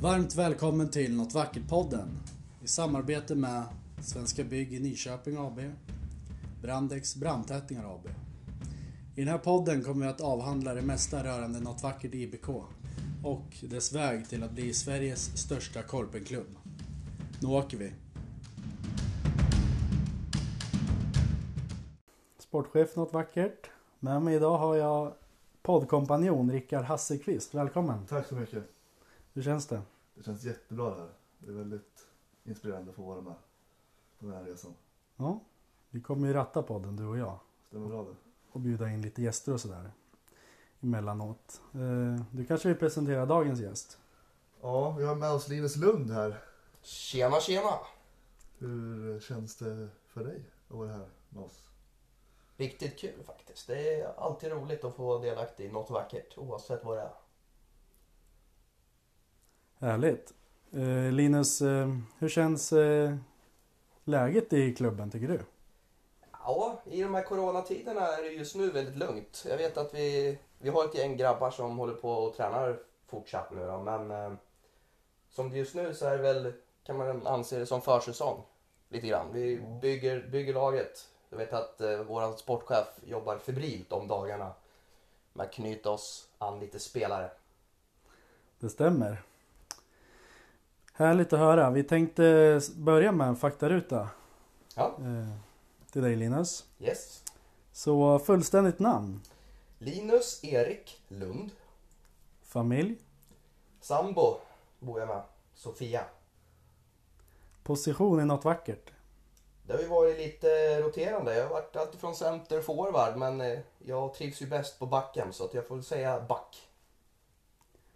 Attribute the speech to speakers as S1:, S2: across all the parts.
S1: Varmt välkommen till Något Vackert-podden i samarbete med Svenska Bygg i Nyköping AB, Brandex Brandtätningar AB. I den här podden kommer vi att avhandla det mesta rörande Något Vackert IBK och dess väg till att bli Sveriges största korpenklubb. Nu åker vi! Sportchef Något Vackert. Med mig idag har jag poddkompanjon Rickard Hasselqvist. Välkommen!
S2: Tack så mycket.
S1: Hur känns det?
S2: Det känns jättebra det här. Det är väldigt inspirerande att få vara med på den här resan.
S1: Ja, vi kommer ju ratta podden du och jag.
S2: Stämmer bra det?
S1: och bjuda in lite gäster och sådär emellanåt. Eh, Du kanske vill presentera dagens gäst?
S2: Ja, vi har med oss Linus Lund här.
S3: Tjena tjena!
S2: Hur känns det för dig att vara här med oss?
S3: Riktigt kul faktiskt. Det är alltid roligt att få delaktig i något vackert oavsett vad det är.
S1: Härligt. Eh, Linus, eh, hur känns eh, läget i klubben tycker du?
S3: Ja, i de här coronatiderna är det just nu väldigt lugnt. Jag vet att vi, vi har ett gäng grabbar som håller på och tränar fortsatt nu då, men eh, som det just nu så är det väl, kan man anse det som försäsong. Lite grann. Vi bygger, bygger laget. Jag vet att eh, vår sportchef jobbar febrilt om dagarna med att knyta oss an lite spelare.
S1: Det stämmer. Härligt att höra. Vi tänkte börja med en faktaruta
S3: Ja,
S1: eh, till dig Linus.
S3: yes.
S1: Så fullständigt namn,
S3: Linus Erik Lund.
S1: familj,
S3: Sambo bor jag med. Sofia.
S1: position i något vackert.
S3: Det har ju varit lite roterande. Jag har varit alltifrån center forward men eh, jag trivs ju bäst på backen så att jag får säga back.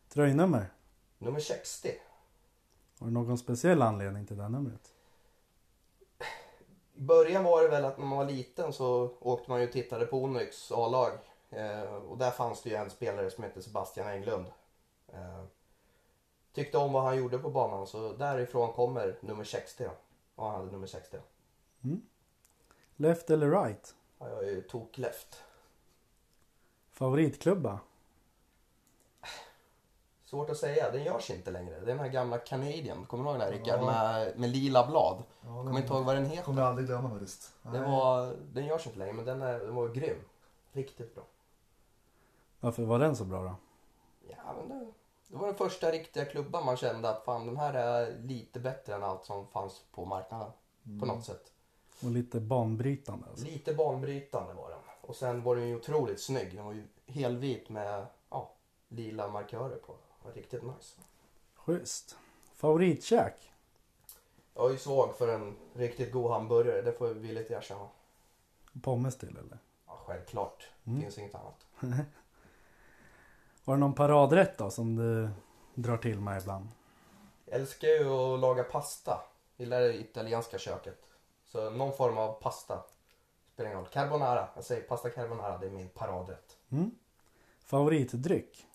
S1: Tröjnummer.
S3: Nummer 60.
S1: Har du någon speciell anledning till det här numret?
S3: I början var det väl att när man var liten så åkte man ju och tittade på Onyx A-lag. Eh, och där fanns det ju en spelare som hette Sebastian Englund. Eh, tyckte om vad han gjorde på banan så därifrån kommer nummer 60 då. Och han hade nummer 60.
S1: Left eller right?
S3: Ja, jag är ju tok-left.
S1: Favoritklubba?
S3: Svårt att säga, den görs inte längre. Det är den här gamla Canadian, kommer du ihåg den här Rickard?
S2: Ja.
S3: Med, med lila blad.
S2: Ja,
S3: Kommer inte ihåg vad den heter.
S2: kommer aldrig glömma faktiskt.
S3: Det
S2: Nej.
S3: var, den görs inte längre men den, är, den var grym. Riktigt bra.
S1: Varför var den så bra då?
S3: Ja, men det, det var den första riktiga klubban man kände att fan den här är lite bättre än allt som fanns på marknaden. På något sätt.
S1: Och lite banbrytande alltså.
S3: Lite banbrytande var den. Och sen var den ju otroligt snygg. Den var ju helvit med ja, lila markörer på. Riktigt nice.
S1: Schysst. Favoritkäk?
S3: Jag är ju svag för en riktigt god hamburgare, det får jag villigt erkänna.
S1: Pommes till eller?
S3: Ja, självklart.
S1: Mm.
S3: finns inget annat.
S1: Har du någon paradrätt då som du drar till med ibland?
S3: Jag älskar ju att laga pasta. Jag gillar det italienska köket. Så någon form av pasta. Spelar ingen roll. Carbonara. Jag säger pasta carbonara. Det är min paradrätt.
S1: Mm? Favoritdryck?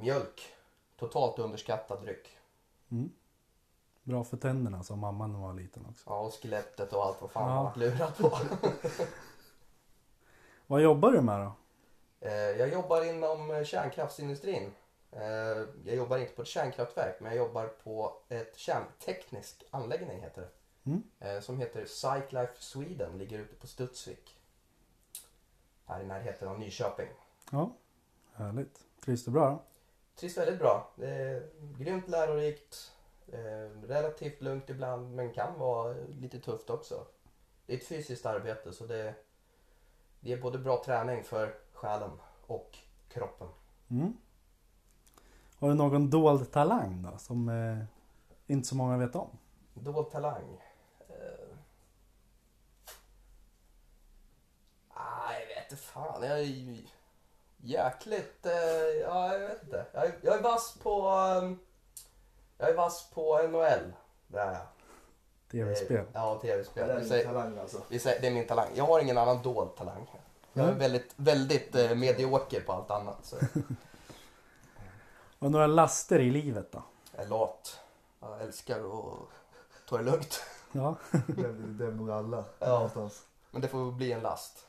S3: Mjölk. Totalt underskattad dryck.
S1: Mm? Bra för tänderna som mamma när hon var liten också.
S3: Ja, och skelettet och allt vad fan
S1: Ja.
S3: man lurad på.
S1: Vad jobbar du med då?
S3: Eh, jag jobbar inom eh, kärnkraftsindustrin. Eh, jag jobbar inte på ett kärnkraftverk men jag jobbar på ett kärnteknisk anläggning heter det.
S1: Mm.
S3: Som heter Cyclife Sweden. Ligger ute på Studsvik. Här i närheten av Nyköping.
S1: Ja, härligt. Trivs du bra då?
S3: Trivs väldigt bra. Det är grymt lärorikt. Eh, relativt lugnt ibland men kan vara lite tufft också. Det är ett fysiskt arbete så det, det är både bra träning för själen och kroppen.
S1: Mm? Har du någon dold talang då som eh, inte så många vet om?
S3: Dold talang. Eh... Ah, jag vet inte fan. Jag jäkligt... Eh... Ja, jag vet inte. Jag är, jag är vass på... ehm, Jag är vass på NHL. Det är jag.
S1: Tv-spel?
S3: Ja,
S2: Det är
S3: tv-spel. Vi
S2: en
S3: säger,
S2: talang alltså.
S3: vi säger, det är min talang. Jag har ingen annan dold talang. Jag är
S1: Mm.
S3: väldigt, väldigt eh, medioker på allt annat. Så
S1: du några laster i livet då?
S3: jag är lat. Jag älskar att ta det lugnt.
S1: Ja.
S2: Det är, det är nog alla
S3: Ja.
S2: någonstans.
S3: Men det får bli en last.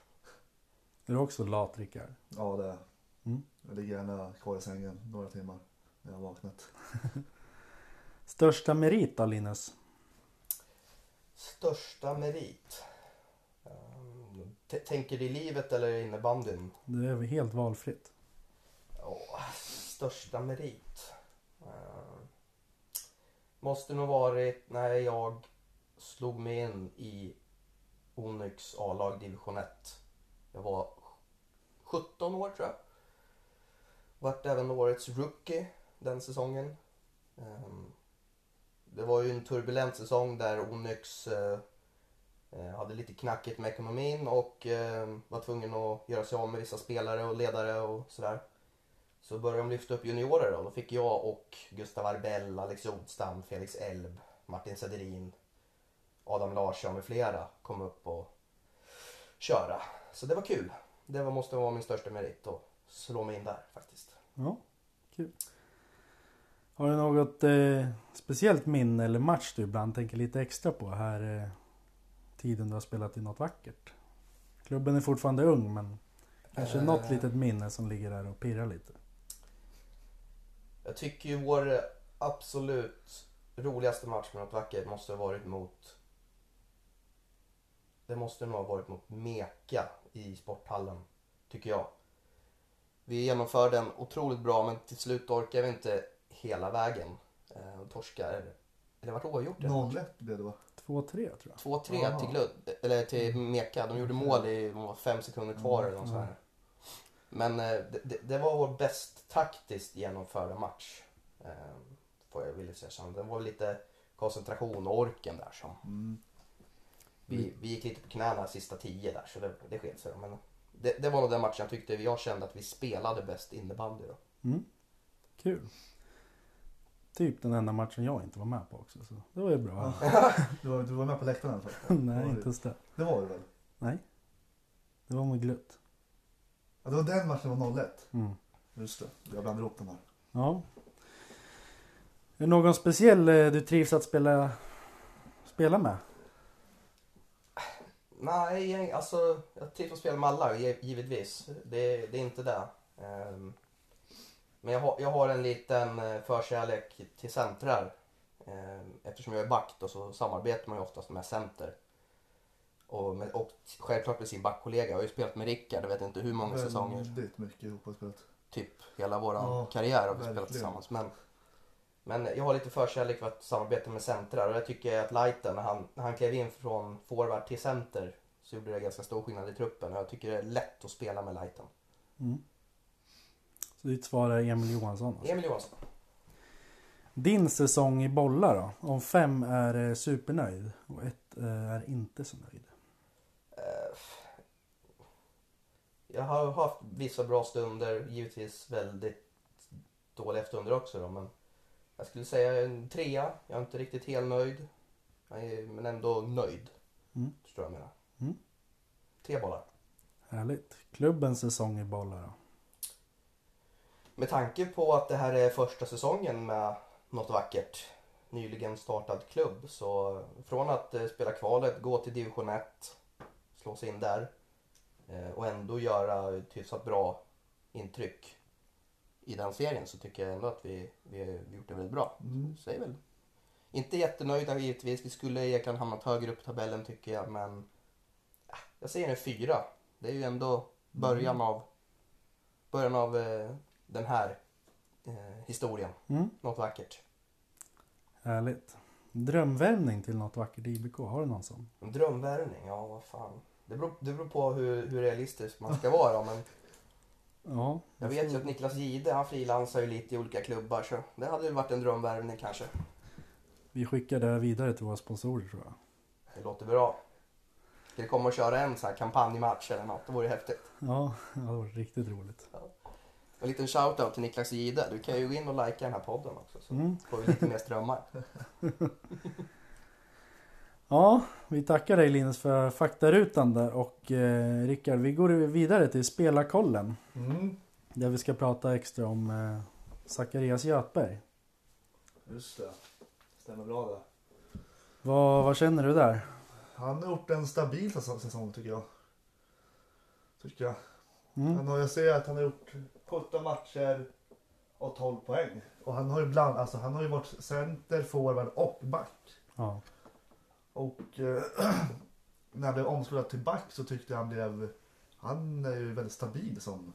S1: Är du också lat Rickard?
S2: Ja, det är
S1: Mm.
S2: Jag ligger gärna kvar i sängen några timmar. när jag har vaknat.
S1: Största merit då Linus?
S3: Största merit? Ehm, t- Tänker du i livet eller i innebandyn?
S1: Det är väl helt valfritt.
S3: Åh, största merit? Ehm, måste nog varit när jag slog mig in i Onyx A-lag division 1. Jag var 17 år tror jag. Vart även årets rookie den säsongen. Ehm, det var ju en turbulent säsong där Onyx eh, eh, hade lite knackigt med ekonomin och eh, var tvungen att göra sig av med vissa spelare och ledare och sådär. Så började de lyfta upp juniorer då. Då fick jag och Gustav Arbell, Alex Jodstam, Felix Elb, Martin Sederin, Adam Larsson med flera kom upp och köra. Så det var kul. Det var, måste vara min största merit att slå mig in där faktiskt.
S1: Ja, kul. Har du något eh, speciellt minne eller match du ibland tänker lite extra på här eh, tiden du har spelat i något vackert? Klubben är fortfarande ung men kanske
S3: Eh.
S1: något litet minne som ligger där och pirrar lite.
S3: Jag tycker ju vår absolut roligaste match med något vackert måste ha varit mot Det måste nog ha varit mot Meka i sporthallen, tycker jag. Vi genomförde den otroligt bra men till slut orkade vi inte hela vägen. Eh, och torskar, eller vart oavgjort den matchen?
S2: 0-1 blev det va?
S1: 2-3 tror jag.
S3: 2-3
S2: Jaha.
S3: till, Glud, eller till Meka. De gjorde mål i fem sekunder kvar eller något
S1: Ja.
S3: sånt här. Men eh, det, det, det var vår bäst taktiskt genomförda match. Eh, får jag vilja säga. Så Det var lite koncentration och orken där som.
S2: Mm.
S3: Vi, vi gick lite på knäna sista tio där så det, det sket sig. Men det, det var nog den matchen jag tyckte jag kände att vi spelade bäst innebandy då.
S1: Mm. Kul. Typ den enda matchen jag inte var med på också. Så det var ju bra.
S2: Du, var, du var med på läktaren i alla fall?
S1: Nej,
S2: det-
S1: inte ens det.
S2: Det var du väl?
S1: Nej. Det var med glutt.
S2: Ja, det var den matchen som var 0-1.
S1: Mm.
S2: Just det, jag blandade ihop de här.
S1: Ja. Är det någon speciell eh, du trivs att spela, spela med?
S3: Nej, alltså jag trivs att spela med alla gi- givetvis. Det, det är inte det. Ehm, Men jag har, jag har en liten eh, förkärlek till centrar. Ehm, Eftersom jag är back då så samarbetar man ju oftast med center. Och, med, och självklart med sin backkollega. Jag har ju spelat med Rickard, jag vet inte hur många säsonger.
S2: Väldigt mycket ihop har spelat.
S3: Typ hela vår
S2: Ja,
S3: karriär har vi
S2: verkligen.
S3: spelat tillsammans. Men, men jag har lite förkärlek för att samarbeta med centrar. Och jag tycker att Lighten, när han, när han klev in från forward till center så gjorde det ganska stor skillnad i truppen. Och jag tycker det är lätt att spela med Lighten.
S1: Mm. Så ditt svar är Emil Johansson? Alltså.
S3: Emil Johansson.
S1: Din säsong i bollar då? Om fem är eh, supernöjd och ett eh, är inte så nöjd.
S3: Eh, Jag har haft vissa bra stunder, givetvis väldigt dåliga stunder också då, men jag skulle säga en trea. Jag är inte riktigt helt nöjd, men ändå nöjd.
S1: Mm.
S3: Förstår jag vad jag menar.
S1: Mm.
S3: Tre bollar.
S1: Härligt. Klubbens säsong i bollar då?
S3: Med tanke på att det här är första säsongen med något vackert, nyligen startad klubb, så från att eh, spela kvalet, gå till division 1, slå sig in där eh, och ändå göra ett hyfsat bra intryck i den serien så tycker jag ändå att vi, vi har gjort det väldigt bra.
S2: Mm.
S3: Så jag är väl inte jättenöjda givetvis. Vi skulle egentligen hamnat högre upp i tabellen tycker jag, men äh, jag säger en fyra. Det är ju ändå början
S2: Mm.
S3: av början av eh, den här eh, historien.
S1: Mm.
S3: Något vackert.
S1: Härligt. Drömvärvning till något vackert IBK, har du någon sån?
S3: Drömvärvning, ja vad fan. Det beror, det beror på hur, hur realistisk man ska vara men
S1: Ja.
S3: jag vet ju att Niklas Gide han frilansar ju lite i olika klubbar så det hade ju varit en drömvärvning kanske.
S1: Vi skickar det här vidare till våra sponsorer tror jag.
S3: Det låter bra. Ska det komma och köra en sån här kampanjmatch eller något? Det vore häftigt.
S1: Ja, det varit riktigt roligt.
S3: En liten shoutout till Niklas Gide. Du kan ju gå in och likea den här podden också så
S1: Mm.
S3: får vi lite mer strömmar.
S1: Ja, vi tackar dig Linus för faktarutan där och eh, Rickard, vi går vidare till spelarkollen.
S2: Mm.
S1: Där vi ska prata extra om eh, Zacharias Göthberg.
S2: Just det. Stämmer bra det.
S1: Vad, vad känner du där?
S2: Han har gjort en stabil säsong, tycker jag. Tycker jag.
S1: Mm.
S2: Han har, jag ser att han har gjort 17 matcher, och 12 poäng. Och han har ju bland, alltså han har ju varit center, forward och back.
S1: Ja.
S2: Och eh, när han blev omskolad till back så tyckte jag han blev, han är ju väldigt stabil som,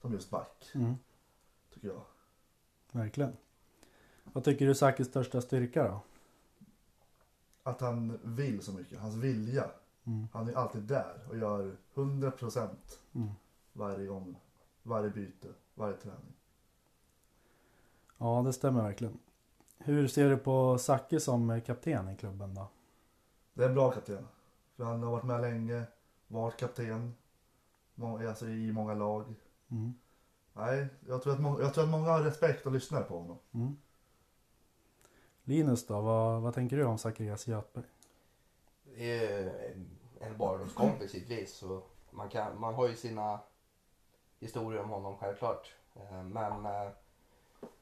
S2: som just back.
S1: Mm.
S2: Tycker jag.
S1: Verkligen. Vad tycker du är Sakis största styrka då?
S2: Att han vill så mycket, hans vilja.
S1: Mm.
S2: Han är alltid där och gör 100%
S1: Mm.
S2: varje gång, varje byte, varje träning.
S1: Ja, det stämmer verkligen. Hur ser du på Zacke som kapten i klubben då?
S2: Det är en bra kapten. För han har varit med länge, varit kapten alltså i många lag.
S1: Mm.
S2: Nej, jag tror, att må- jag tror att många har respekt och lyssnar på honom.
S1: Mm. Linus då, vad, vad tänker du om Zacharias Göthberg?
S3: Det är en barndomskompis i ett vis. Så man, kan, man har ju sina historier om honom självklart. Eh, Men eh,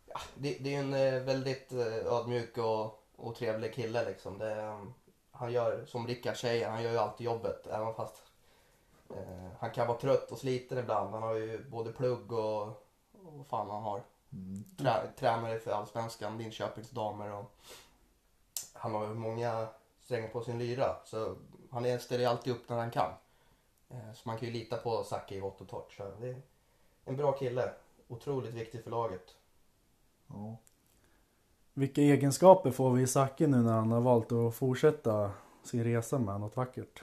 S3: ja, det, det är en eh, väldigt ödmjuk och, och trevlig kille liksom. Det, han gör, som Rickard säger, han gör ju alltid jobbet. Även fast eh, han kan vara trött och sliten ibland. Han har ju både plugg och, och vad fan han har.
S2: Mm.
S3: Trä, tränare för Allsvenskan, Linköpings damer och han har ju många strängar på sin lyra. Så han ställer alltid upp när han kan. Eh, Så man kan ju lita på Zacke i vått och torrt. Så det är en bra kille. Otroligt viktig för laget.
S2: Ja.
S1: Vilka egenskaper får vi i Zacke nu när han har valt att fortsätta sin resa med något vackert?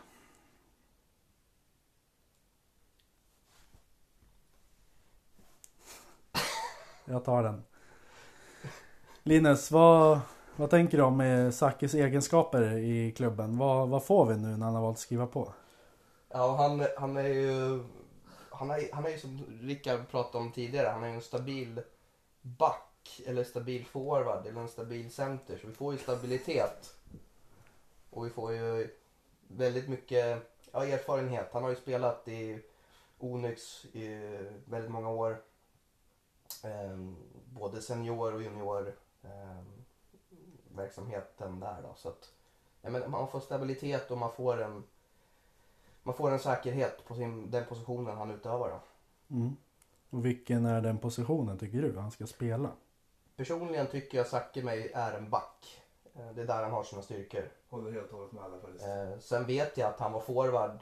S1: Jag tar den. Linus, vad, vad tänker du om Sackes Zackes egenskaper i klubben? Vad, vad får vi nu när han har valt att skriva på?
S3: Ja, han, han är ju... Han är, han är ju som Rickard pratade om tidigare, han är ju en stabil back eller stabil forward eller en stabil center. Så vi får ju stabilitet. Och vi får ju väldigt mycket ja, erfarenhet. Han har ju spelat i Onyx i väldigt många år. Ehm, både senior och junior ehm, verksamheten där då. Så att, ja, men man får stabilitet och man får en man får en säkerhet på sin, den positionen han utövar. Då.
S1: Mm. Och vilken är den positionen tycker du han ska spela?
S3: Personligen tycker jag Zacke mig är en back. Eh, Det är där han har sina styrkor.
S2: Håller helt och hållet med alla faktiskt.
S3: Eh, sen vet jag att han var forward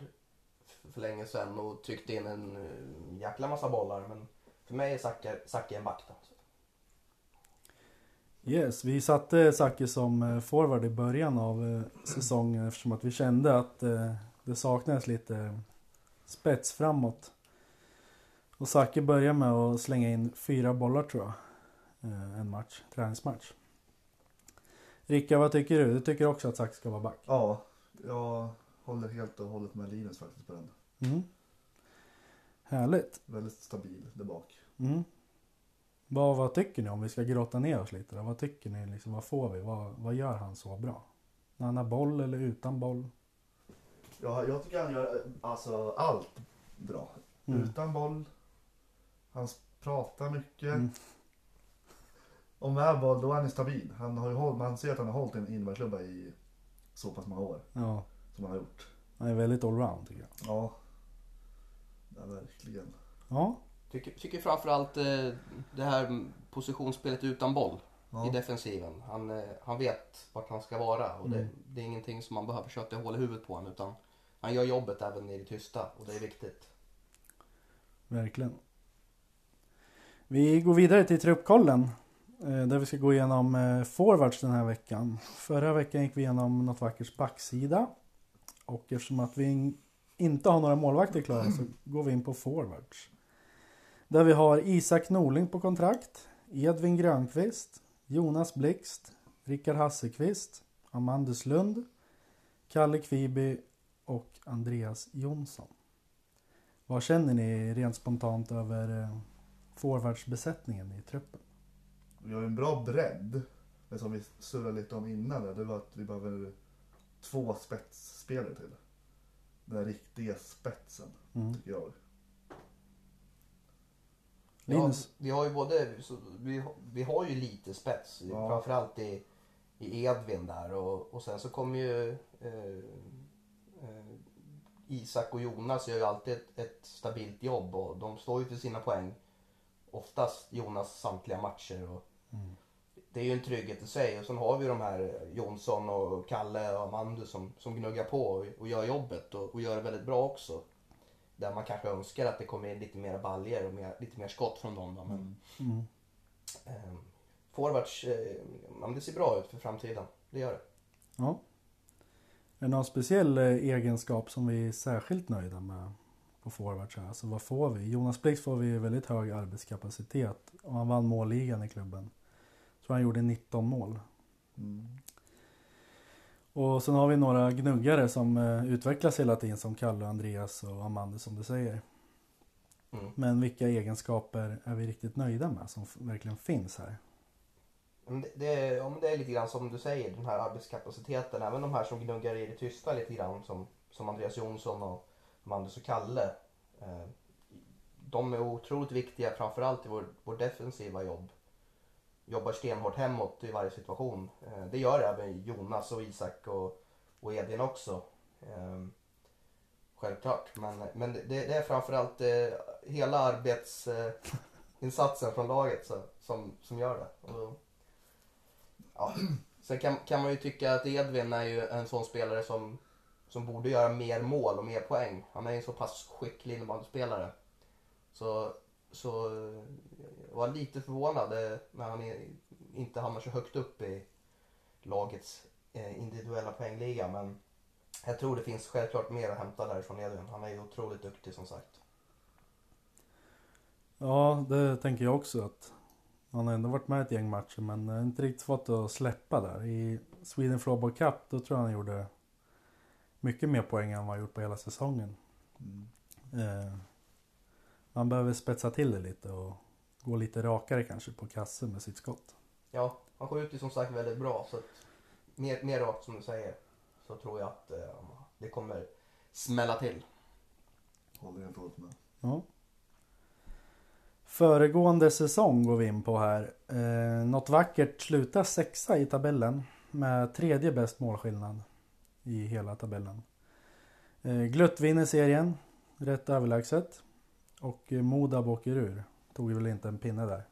S3: för länge sedan och tryckte in en eh, jäkla massa bollar. Men för mig är Zacke, Zacke en back. Då.
S1: Yes, vi satte Zacke som forward i början av säsongen eftersom att vi kände att det saknades lite spets framåt. Och Zacke började med att slänga in fyra bollar tror jag. Eh, En match, träningsmatch. Rickard, vad tycker du? Du tycker också att Zacke ska vara back?
S2: Ja, jag håller helt och hållet med Linus faktiskt på den.
S1: Mm. Härligt.
S2: Väldigt stabil där bak.
S1: Mm. Vad, vad tycker ni om vi ska grotta ner oss lite? Då? Vad tycker ni? Liksom, vad får vi? Vad, vad gör han så bra? När han har boll eller utan boll?
S2: Ja, jag tycker han gör alltså allt bra.
S1: Mm.
S2: Utan boll. Han pratar mycket.
S1: Mm.
S2: Och med boll då är han stabil. Han har ju håll, man ser att han har hållit en innebandyklubba i så pass många år.
S1: Ja,
S2: Som han har gjort.
S1: han är väldigt allround tycker jag.
S2: Ja. Ja, verkligen.
S1: Ja,
S3: Tycker, tycker framförallt eh, det här positionsspelet utan boll i
S2: Ja.
S3: defensiven. Han, eh, han vet vart han ska vara och det,
S1: Mm.
S3: det är ingenting som man behöver köta hål i huvudet på honom. Utan han gör jobbet även i det tysta och det är viktigt.
S1: verkligen. Vi går vidare till truppkollen. Eh, där vi ska gå igenom eh, forwards den här veckan. Förra veckan gick vi igenom något vackert backsida. Och eftersom att vi inte har några målvakter klara så går vi in på forwards. Där vi har Isak Norling på kontrakt. Edvin Grönqvist. Jonas Blixt. Rickard Hasselqvist. Amandus Lund. Kalle Kviby och Andreas Jonsson. Vad känner ni rent spontant över eh, forwardsbesättningen i truppen?
S2: Vi har ju en bra bredd. Men som vi surrade lite om innan. där, Det var att vi behöver två spetsspelare till. Den riktiga spetsen,
S1: Mm.
S2: tycker jag.
S1: Linus?
S3: Ja, vi har ju både, så, vi, vi har ju lite spets.
S2: Ja.
S3: Framförallt i, i Edvin där och, och sen så kommer ju eh, eh, Isak och Jonas gör ju alltid ett, ett stabilt jobb och de står ju för sina poäng. oftast Jonas samtliga matcher. Och
S1: Mm.
S3: Det är ju en trygghet i sig. Och sen har vi de här Jonsson och Kalle och Amandu som, som gnuggar på och, och gör jobbet och, och gör det väldigt bra också. Där man kanske önskar att det kommer in lite mer baljer och mer, lite mer skott från dem. Då. Men,
S1: Mm.
S3: eh, forwards, eh, men det ser bra ut för framtiden. Det gör det.
S1: Ja. Är det någon speciell eh, egenskap som vi är särskilt nöjda med på forwards? Alltså vad får vi? Jonas Blix får vi väldigt hög arbetskapacitet och han vann målligan i klubben. Tror han gjorde 19 mål.
S2: Mm.
S1: Och sen har vi några gnuggare som eh, utvecklas hela tiden som Kalle, Andreas och Amanda som du säger.
S3: Mm.
S1: Men vilka egenskaper är vi riktigt nöjda med som verkligen finns här?
S3: Det, det, ja, men det är lite grann som du säger, den här arbetskapaciteten. Även de här som gnuggar i det tysta lite grann som, som Andreas Jonsson och Mandus och Kalle. Eh, de är otroligt viktiga framförallt i vår, vår defensiva jobb. Jobbar stenhårt hemåt i varje situation. Eh, det gör även Jonas och Isak och, och Edvin också. Ehm, självklart. Men, men det, det är framförallt eh, hela arbetsinsatsen från laget så, som, som gör det. Och, Ja. Sen kan, kan man ju tycka att Edvin är ju en sån spelare som, som borde göra mer mål och mer poäng. Han är ju en så pass skicklig innebandyspelare. Så, så eh, jag var lite förvånad eh, när han inte hamnar så högt upp i lagets eh, individuella poängliga. Men jag tror det finns självklart mer att hämta därifrån Edvin. Han är ju otroligt duktig som sagt.
S1: Ja, det tänker jag också att han har ändå varit med i ett gäng matcher men eh, inte riktigt fått att släppa där. I Sweden Floorball Cup då tror jag han gjorde mycket mer poäng än vad han gjort på hela säsongen.
S2: Mm.
S1: Eh, man behöver spetsa till det lite och gå lite rakare kanske på kassen med sitt skott.
S3: Ja, han skjuter ju som sagt väldigt bra. Så att mer, mer rakt som du säger så tror jag att eh, det kommer smälla till.
S2: Håller och hållet med.
S1: Ja. Föregående säsong går vi in på här. Eh, något vackert slutar sexa i tabellen med tredje bäst målskillnad i hela tabellen. Eh, Glutt vinner serien rätt överlägset och eh, Modab åker ur. Tog väl inte en pinne där.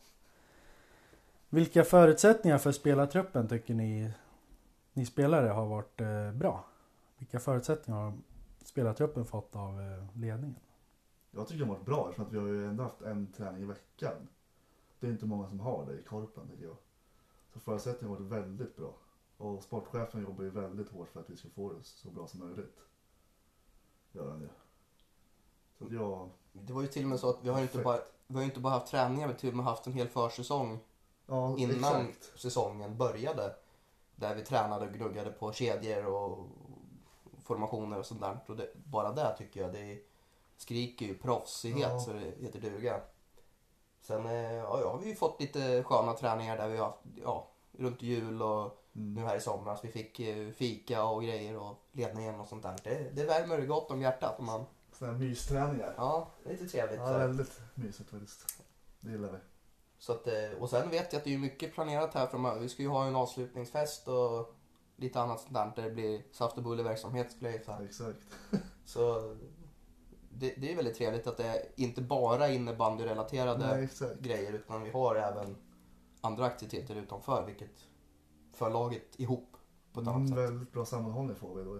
S1: Vilka förutsättningar för spelartruppen tycker ni, ni spelare har varit eh, bra? Vilka förutsättningar har spelartruppen fått av eh, ledningen?
S2: Jag tycker de har varit bra eftersom att vi har ju ändå haft en träning i veckan. Det är inte många som har det i Korpen tycker jag. Så förutsättningarna har varit väldigt bra. Och sportchefen jobbar ju väldigt hårt för att vi ska få det så bra som möjligt. Gör han ju. Så jag,
S3: Det var ju till och med så att vi har ju inte bara, vi har inte bara haft träningar, vi har till och med haft en hel försäsong
S2: ja
S3: innan
S2: exakt.
S3: säsongen började. Där vi tränade och gnuggade på kedjor och formationer och sånt där. Och det, bara det tycker jag, det skriker ju proffsighet
S2: Ja.
S3: så det heter duga. Sen eh, ja, ja, har vi ju fått lite sköna träningar där vi har haft, ja, runt jul och nu
S2: Mm.
S3: här i somras. Vi fick eh, fika och grejer och ledningen och sånt där. Det, det värmer gott om hjärtat. Om man,
S2: Sådana här mysträningar.
S3: ja, det är lite trevligt.
S2: Ja,
S3: så.
S2: väldigt mysigt faktiskt. Det gillar vi.
S3: Så att, eh, och sen vet jag att det är mycket planerat här framöver. Vi ska ju ha en avslutningsfest och lite annat sånt där. Där det blir saft och bulleverksamhet skulle jag gissa.
S2: Exakt.
S3: Så det, det är väldigt trevligt att det är inte bara innebandyrelaterade
S2: Nej, exakt.
S3: grejer utan vi har även andra aktiviteter utanför vilket för laget ihop på ett annat
S2: Mm,
S3: sätt.
S2: väldigt bra sammanhållning får vi då.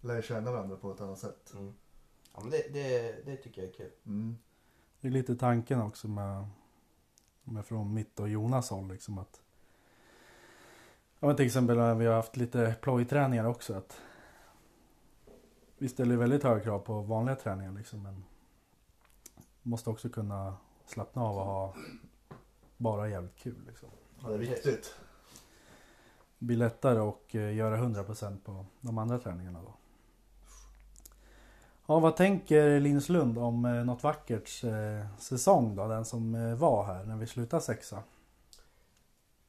S2: Lär känna varandra på ett annat sätt.
S3: Mm. Ja, men det, det, det tycker jag är kul.
S2: Mm.
S1: Det är lite tanken också med, med från mitt och Jonas håll liksom att Ja men till exempel när vi har haft lite plojträningar också att Vi ställer väldigt höga krav på vanliga träningar liksom men Måste också kunna slappna av och ha bara jävligt kul liksom.
S2: Ja, det är viktigt.
S1: Blir lättare att eh, göra 100% på de andra träningarna då. Ja, vad tänker Linus Lund om eh, något vackert eh, säsong då? Den som eh, var här när vi slutade sexa.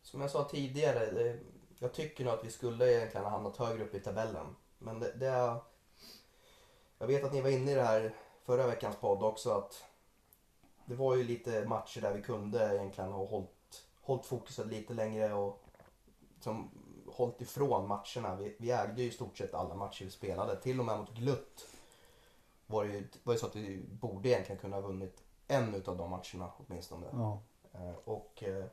S3: Som jag sa tidigare, det, jag tycker nog att vi skulle egentligen ha hamnat högre upp i tabellen. Men det, det är... Jag vet att ni var inne i det här förra veckans podd också att det var ju lite matcher där vi kunde egentligen ha hållit, hållit fokuset lite längre och som hållit ifrån matcherna. Vi, vi ägde ju i stort sett alla matcher vi spelade. Till och med mot Glutt var det ju var det så att vi borde egentligen kunna ha vunnit en utav de matcherna åtminstone.
S1: Ja.
S3: Eh, Och eh,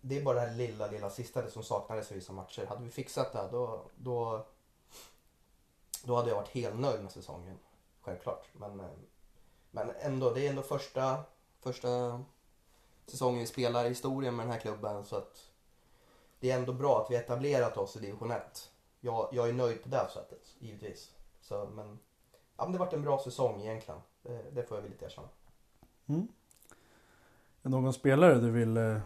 S3: det är bara det här lilla, lilla sista som saknades i vissa matcher. Hade vi fixat det då, då, då hade jag varit helt nöjd med säsongen. Självklart. Men, eh, men ändå, det är ändå första, första säsongen vi spelar i historien med den här klubben. Så att det är ändå bra att vi etablerat oss i division 1. Jag, jag är nöjd på det sättet, givetvis. Så, men, ja, men det varit en bra säsong egentligen. Det, det får jag villigt erkänna.
S1: Mm. Är någon spelare du vill eh,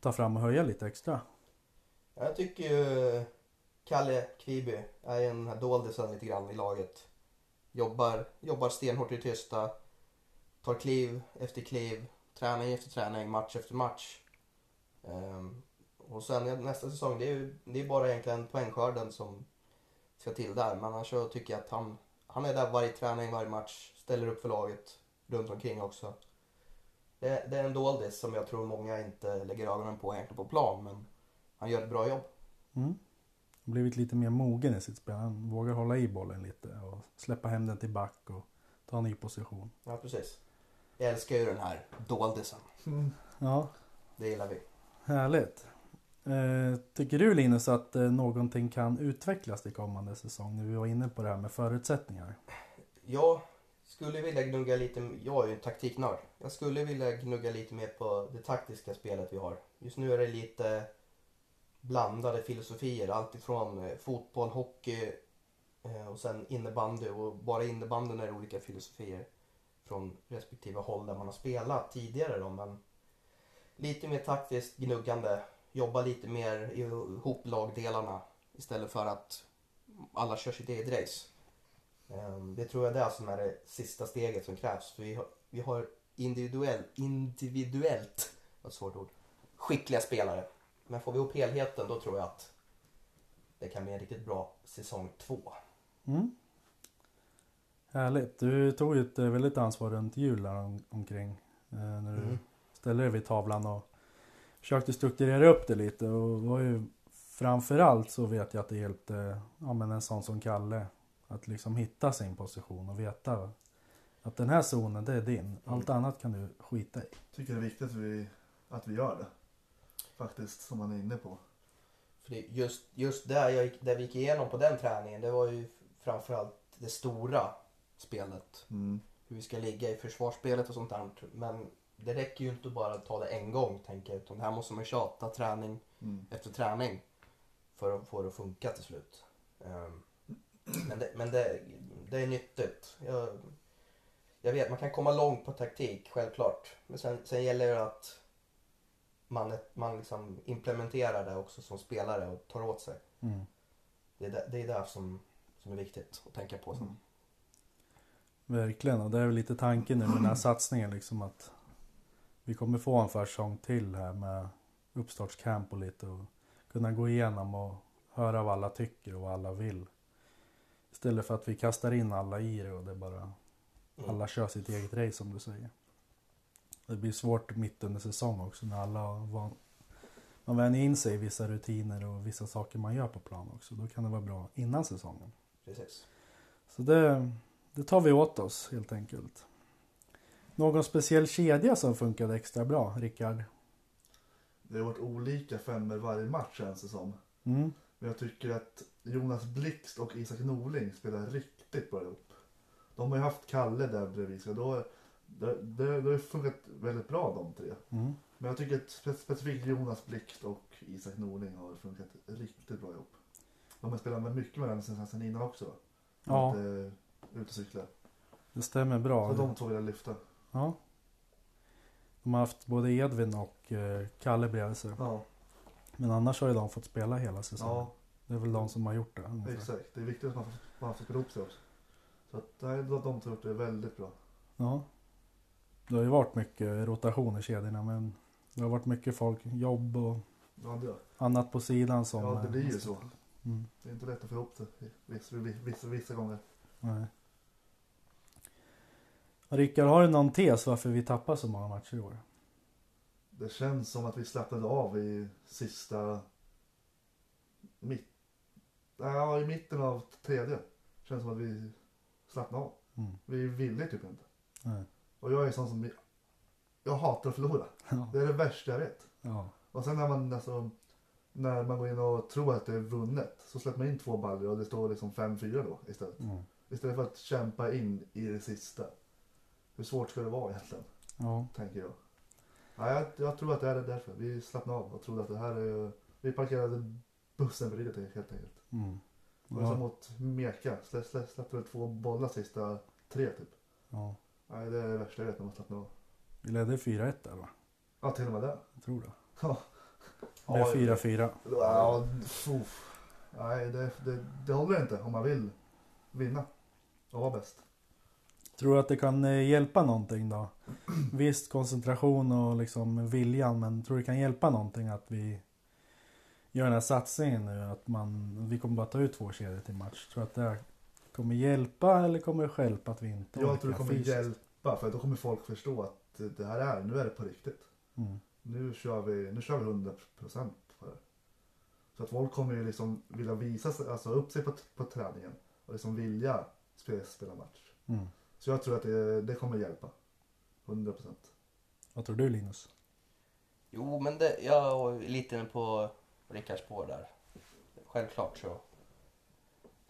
S1: ta fram och höja lite extra?
S3: Jag tycker ju Kalle Kviby är en här doldisen lite grann i laget. Jobbar, jobbar stenhårt i tysta. Tar kliv efter kliv. Träning efter träning, match efter match. Ehm, och sen nästa säsong, det är ju det är bara egentligen poängskörden som ska till där. Men annars så tycker jag att han, han är där varje träning, varje match. Ställer upp för laget runt omkring också. Det, det är en doldis som jag tror många inte lägger ögonen på egentligen på plan. Men han gör ett bra jobb.
S1: Mm. Blivit lite mer mogen i sitt spel. Han vågar hålla i bollen lite och släppa hem den till back och ta en ny position.
S3: Ja, precis. Jag älskar ju den här doldisen.
S2: Mm.
S1: Ja,
S3: Det gillar vi.
S1: härligt. Eh, tycker du Linus att eh, någonting kan utvecklas till kommande säsong? Nu vi var inne på det här med förutsättningar.
S3: Jag skulle vilja gnugga lite, jag är ju en taktiknörd. Jag skulle vilja gnugga lite mer på det taktiska spelet vi har. Just nu är det lite blandade filosofier. Alltifrån eh, fotboll, hockey och sen innebandy. Och bara innebandyn är det olika filosofier från respektive håll där man har spelat tidigare då. Men lite mer taktiskt gnuggande. Jobba lite mer ihop lagdelarna istället för att alla kör sitt eget race. Ehm, Det tror jag är det som är det sista steget som krävs. För vi har, vi har individuell, individuellt, vad svårt ord, skickliga spelare. Men får vi ihop helheten då tror jag att det kan bli en riktigt bra säsong två.
S1: Mm. Härligt. Du tog ju ett väldigt ansvar runt jul omkring. Eh, när du
S3: Mm.
S1: ställde dig vid tavlan och försökte strukturera upp det lite. Och var ju, framförallt så vet jag att det hjälpte ja, men en sån som Kalle. Att liksom hitta sin position och veta att den här zonen det är din. Allt annat kan du skita i.
S2: Tycker det är viktigt att vi, att vi gör det. Faktiskt, som man är inne på.
S3: För det, just, just där, jag gick, där vi gick igenom på den träningen, det var ju framförallt det stora spelet.
S2: Mm.
S3: Hur vi ska ligga i försvarsspelet och sånt där. Men det räcker ju inte att bara ta det en gång, tänker jag. Utan det här måste man tjata träning
S2: Mm.
S3: efter träning för att få det att funka till slut. Ehm, Men, det, men det, det är nyttigt. Jag, jag vet, man kan komma långt på taktik, självklart. Men sen, sen gäller det att man, man liksom implementerar det också som spelare och tar åt sig.
S1: Mm.
S3: Det är det, det, är det som, som är viktigt att tänka på. Sen.
S1: Verkligen, och det är väl lite tanken nu med den här satsningen liksom att vi kommer få en försäsong till här med uppstartscamp och lite och kunna gå igenom och höra vad alla tycker och vad alla vill. Istället för att vi kastar in alla i det och det bara
S3: Mm.
S1: alla kör sitt eget race som du säger. Det blir svårt mitt under säsong också när alla van... man vänjer in sig i vissa rutiner och vissa saker man gör på plan också. Då kan det vara bra innan säsongen.
S3: Precis.
S1: Så det, det tar vi åt oss helt enkelt. Någon speciell kedja som funkade extra bra, Rickard?
S2: Det har varit olika femmer varje match känns det som.
S1: Mm.
S2: Men jag tycker att Jonas Blixt och Isak Norling spelar riktigt bra ihop. De har ju haft Kalle där bredvid då, det, det, det har funkat väldigt bra de tre.
S1: Mm.
S2: Men jag tycker att spe- specifikt Jonas Blixt och Isak Norling har funkat riktigt bra ihop. De har spelat med mycket med varandra sen, innan också.
S1: Ja.
S2: Eh, ute och cykla.
S1: Det stämmer bra.
S2: Så de två vill jag lyfta.
S1: Ja. De har haft både Edvin och eh, Kalle bredvid sig.
S2: Ja,
S1: Men annars har ju de fått spela hela säsongen.
S2: ja
S1: Det är väl de som har gjort det. ungefär.
S2: exakt. Det är viktigt att man får, man får spela ihop sig också. Så att, nej, de, har gjort det väldigt bra.
S1: Ja. Det har ju varit mycket rotation i kedjorna men det har varit mycket folk, jobb och
S2: Ja, det,
S1: annat på sidan som...
S2: ja, det
S1: eh,
S2: blir ju
S1: måste-
S2: så.
S1: Mm.
S2: Det är inte lätt att få ihop det vissa, vissa, vissa gånger.
S1: Nej. Rickard, har du någon tes varför vi tappar så många matcher i år?
S2: Det känns som att vi slappnade av i sista... Mitt... Ja, i mitten av tredje. Känns som att vi slappnade av.
S1: Mm.
S2: Vi ville typ inte.
S1: Nej.
S2: Och jag är sån som jag hatar att förlora.
S1: Ja.
S2: Det är det värsta jag vet.
S1: Ja.
S2: Och sen när man alltså, när man går in och tror att det är vunnet så släpper man in två baller och det står liksom 5-4 då istället.
S1: Mm.
S2: Istället för att kämpa in i det sista. Hur svårt ska det vara egentligen?
S1: ja.
S2: Tänker jag. Ja, jag, jag tror att det är därför. Vi slappnade av och trodde att det här är... Vi parkerade bussen bredvid det helt enkelt.
S1: Mm.
S2: Och
S1: Ja.
S2: så mot Meka slä, slä, släppte väl två bollar sista tre typ.
S1: ja.
S2: Nej, det är det värsta jag vet när man slappnar av.
S1: Vi ledde 4-1 där va?
S2: Ja, till och med det.
S1: Jag tror det.
S2: Ja.
S1: Det blev 4-4.
S2: Ja, uff. Nej, det, det, det håller inte om man vill vinna och vara bäst.
S1: Tror du att det kan eh, hjälpa någonting då? Visst koncentration och liksom viljan men tror du det kan hjälpa någonting att vi gör den här satsningen nu? Att man, vi kommer bara ta ut två kedjor till match. Tror du att det kommer hjälpa eller kommer det stjälpa att vi inte
S2: Jag tror det kommer
S1: fysiskt?
S2: hjälpa för då kommer folk förstå att det här är, nu är det på riktigt.
S1: Mm.
S2: Nu kör vi, nu kör vi 100 procent på det. Så att folk kommer ju liksom vilja visa sig, alltså upp sig på, på träningen och liksom vilja spela, spela match.
S1: Mm.
S2: Så jag tror att det, det kommer hjälpa. 100 procent.
S1: Vad tror du Linus?
S3: Jo, men det, jag är lite inne på Rickards spår där. Självklart så,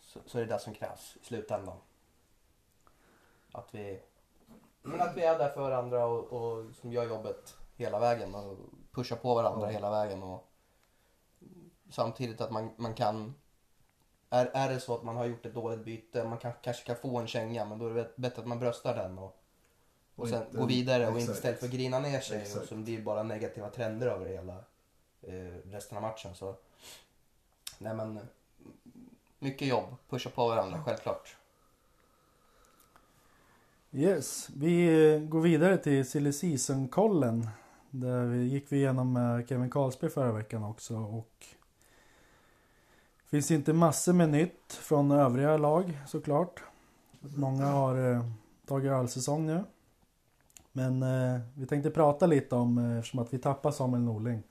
S3: så, så är det det som krävs i slutändan. Att vi, men att vi är där för varandra och, och som gör jobbet hela vägen och pushar på varandra
S2: Ja.
S3: hela vägen. Och samtidigt att man, man kan är, är det så att man har gjort ett dåligt byte, man kan, kanske kan få en känga men då är det bättre att man bröstar den och, och
S2: Och
S3: sen
S2: inte-
S3: gå vidare och inte istället för att grina ner sig och
S2: Exakt.
S3: så blir det bara negativa trender över hela eh, resten av matchen. Så, nej men, mycket jobb, pusha på varandra självklart.
S1: Yes, vi eh, går vidare till silly season-kollen. Där vi gick vi igenom med Kevin Karlsberg förra veckan också och finns inte massor med nytt från övriga lag såklart. Många har eh, tagit ölsäsong nu. Men eh, vi tänkte prata lite om, eh, eftersom att vi tappar Samuel Norling.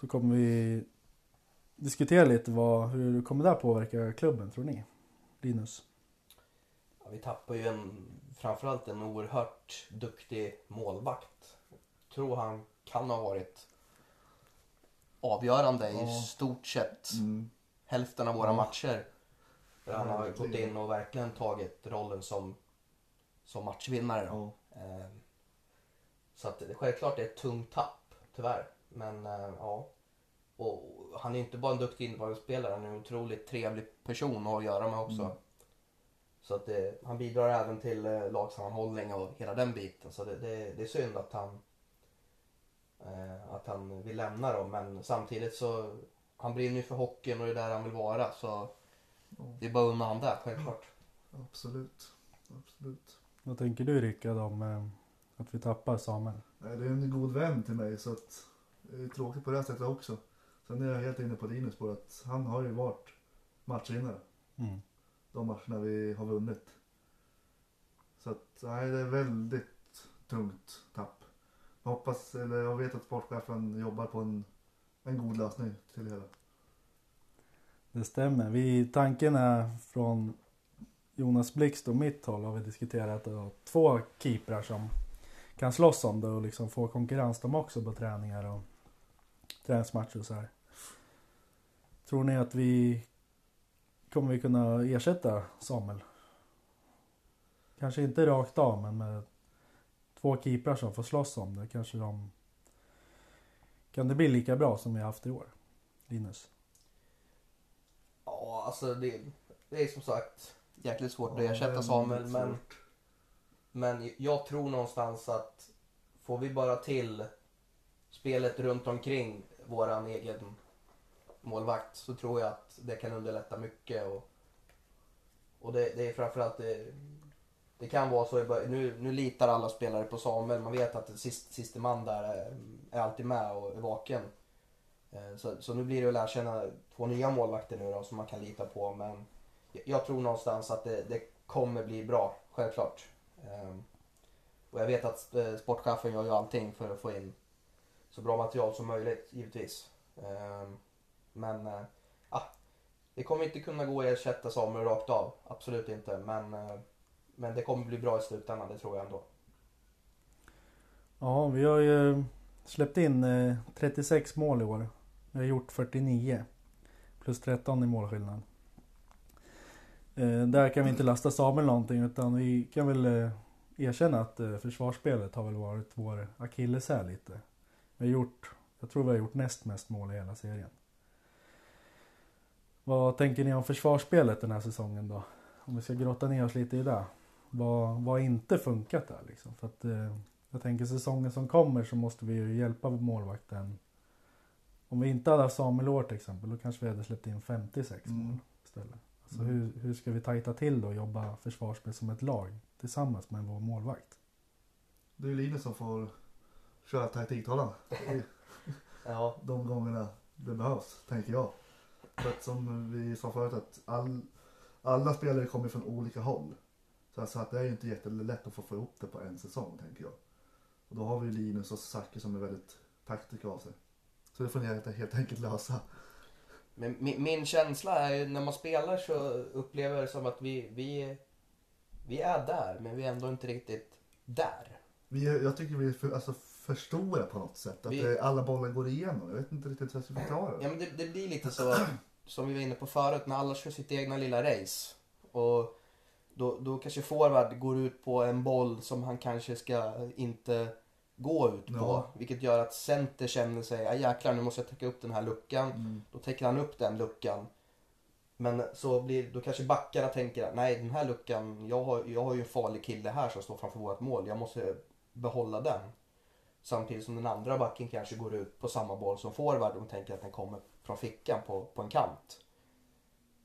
S1: Så kommer vi diskutera lite vad, hur kommer det här påverka klubben tror ni? Linus?
S3: Ja, vi tappar ju en, framförallt en oerhört duktig målvakt. tror han kan ha varit avgörande i
S2: Ja.
S3: stort sett
S2: Mm.
S3: hälften av våra
S2: Ja.
S3: matcher. Där han har gått in och verkligen tagit rollen som, som matchvinnare. Då. Eh, Så att det, självklart är det ett tungt tapp, tyvärr. Men eh, ja. Och han är inte bara en duktig innebandyspelare, han är en otroligt trevlig person att göra med också.
S2: Mm.
S3: Så att det, han bidrar även till eh, lagsammanhållning och hela den biten. Så det, det, det är synd att han, att han vill lämna då. Men samtidigt så, han brinner ju för hockeyn och det är där han vill vara. Så
S2: Ja.
S3: det är bara att unna han det, självklart.
S2: Absolut. Absolut.
S1: Vad tänker du Rickard om eh, att vi tappar Samuel?
S2: Nej, det är en god vän till mig så att det är tråkigt på det här sättet också. Sen är jag helt inne på Linus på att han har ju varit matchvinnare.
S1: Mm.
S2: De matcherna vi har vunnit. Så att nej, det är väldigt tungt tapp. Jag hoppas, eller jag vet att sportchefen jobbar på en, en god lösning till det hela.
S1: Det stämmer. Vi, tanken är från Jonas Blixt och mitt håll har vi diskuterat att ha två keeprar som kan slåss om det och liksom få konkurrens de också på träningar och träningsmatcher och så här. Tror ni att vi kommer vi kunna ersätta Samuel? Kanske inte rakt av men med två keeprar som får slåss om det kanske de kan det bli lika bra som vi har haft i år? Linus?
S3: Ja, alltså det, det är som sagt jäkligt svårt att
S2: Ja,
S3: ersätta
S2: väldigt
S3: Samuel. Men, men jag tror någonstans att får vi bara till spelet runt omkring våran egen målvakt så tror jag att det kan underlätta mycket. Och, och det, det är framförallt det, det kan vara så i början. Nu, nu litar alla spelare på Samuel. Man vet att sist, siste man där är, är alltid med och är vaken. Eh, så, så nu blir det att lära känna två nya målvakter nu då som man kan lita på. Men jag, tror någonstans att det, det kommer bli bra, självklart. Ehm, och jag vet att sportchefen gör ju allting för att få in så bra material som möjligt, givetvis. Ehm, men ja, det kommer inte kunna gå att ersätta Samuel rakt av. Absolut inte. Men, eh, men det kommer bli bra i slutändan, det tror jag ändå.
S1: Ja, vi har ju släppt in eh, 36 mål i år. Vi har gjort 49. Plus 13 i målskillnad. Eh, där kan vi inte lasta Samuel någonting utan vi kan väl eh, erkänna att försvarsspelet har väl varit vår akilleshäl lite. Vi har gjort, jag tror vi har gjort näst mest mål i hela serien. Vad tänker ni om försvarsspelet den här säsongen då? Om vi ska grotta ner oss lite i det. Vad har inte funkat där liksom? För att eh, jag tänker säsongen som kommer så måste vi ju hjälpa målvakten. Om vi inte hade haft Samuel År till exempel då kanske vi hade släppt in 56
S2: Mm.
S1: mål istället. Alltså
S2: Mm.
S1: hur, hur ska vi tajta till då och jobba försvarsspel som ett lag tillsammans med vår målvakt?
S2: Det är ju Linus som får köra taktiktavlan.
S3: Ja,
S2: De gångerna det behövs, tänker jag. För att som vi sa förut att all, alla spelare kommer från olika håll. Så alltså att det är ju inte jättelätt att få, få ihop det på en säsong, tänker jag. Och då har vi Linus och Zacke som är väldigt taktiska av sig. Så det får ni helt, helt enkelt lösa.
S3: men min, min känsla är ju när man spelar så upplever jag det som att vi, vi, vi är där men vi är ändå inte riktigt där.
S2: Vi, är- jag tycker vi är för, alltså, för stora på något sätt. Att
S3: Vi-
S2: det, alla bollar går igenom. Jag vet inte riktigt hur jag ska förklara
S3: Ja
S2: det.
S3: men det, det blir lite så som vi var inne på förut när alla kör sitt egna lilla race. Och då, då kanske forward går ut på en boll som han kanske ska inte gå ut på.
S2: Ja.
S3: Vilket gör att center känner sig, ja jäklar nu måste jag täcka upp den här luckan.
S2: Mm.
S3: Då täcker han upp den luckan. Men så blir, då kanske backarna tänker att nej den här luckan, jag har, jag har ju en farlig kille här som står framför vårt mål. Jag måste behålla den. Samtidigt som den andra backen kanske går ut på samma boll som forward och tänker att den kommer från fickan på, på en kant.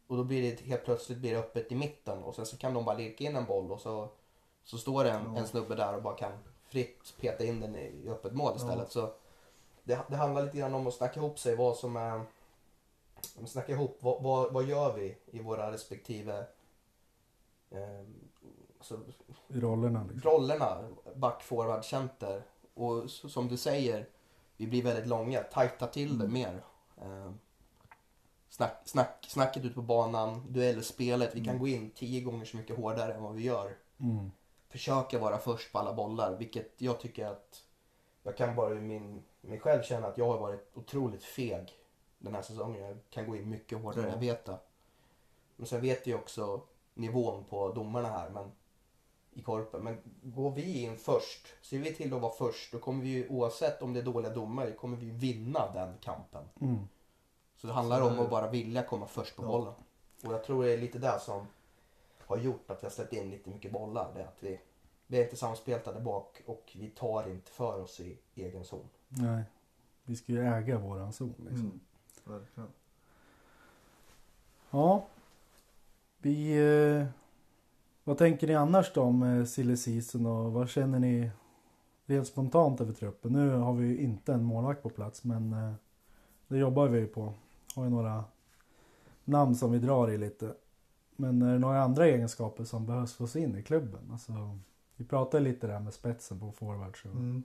S3: Och då blir det helt plötsligt blir det öppet i mitten och sen så kan de bara lirka in en boll och så, så står det en,
S2: Ja.
S3: en snubbe där och bara kan fritt peta in den i, i öppet mål istället.
S2: Ja.
S3: Så det, det handlar lite grann om att snacka ihop sig vad som är snackar ihop, vad, vad, vad gör vi i våra respektive eh, så,
S1: I rollerna liksom.
S3: rollerna, back, forward, center. Och s- som du säger, vi blir väldigt långa, tajta till det
S2: Mm.
S3: mer. Eh, snack, snack, snacket ute på banan, duellspelet, vi kan
S2: Mm.
S3: gå in tio gånger så mycket hårdare än vad vi gör.
S1: Mm.
S3: Försöka vara först på alla bollar, vilket jag tycker att jag kan bara i min, mig själv känna att jag har varit otroligt feg den här säsongen. Jag kan gå in mycket hårdare,
S2: Ja.
S3: jag vet det. Men sen vet jag också nivån på domarna här men, i korpen. Men går vi in först, ser vi till att vara först, då kommer vi ju oavsett om det är dåliga domare, kommer vi vinna den kampen.
S1: Mm.
S3: Så det handlar om att bara vilja komma först på
S2: Ja.
S3: bollen. Och jag tror det är lite det som har gjort att vi har släppt in lite mycket bollar. Det är att vi, vi är inte samspelta där bak och vi tar inte för oss i egen zon.
S1: Nej. Vi ska ju äga våran zon liksom.
S2: Mm. Verkligen.
S1: Ja. Vi... Eh, vad tänker ni annars då om eh, silly season och vad känner ni rent spontant över truppen? Nu har vi ju inte en målvakt på plats men eh, det jobbar vi ju på. Har ju några namn som vi drar i lite. Men är det några andra egenskaper som behövs få in i klubben? Alltså, vi pratade lite där med spetsen på forward. Så.
S2: Mm.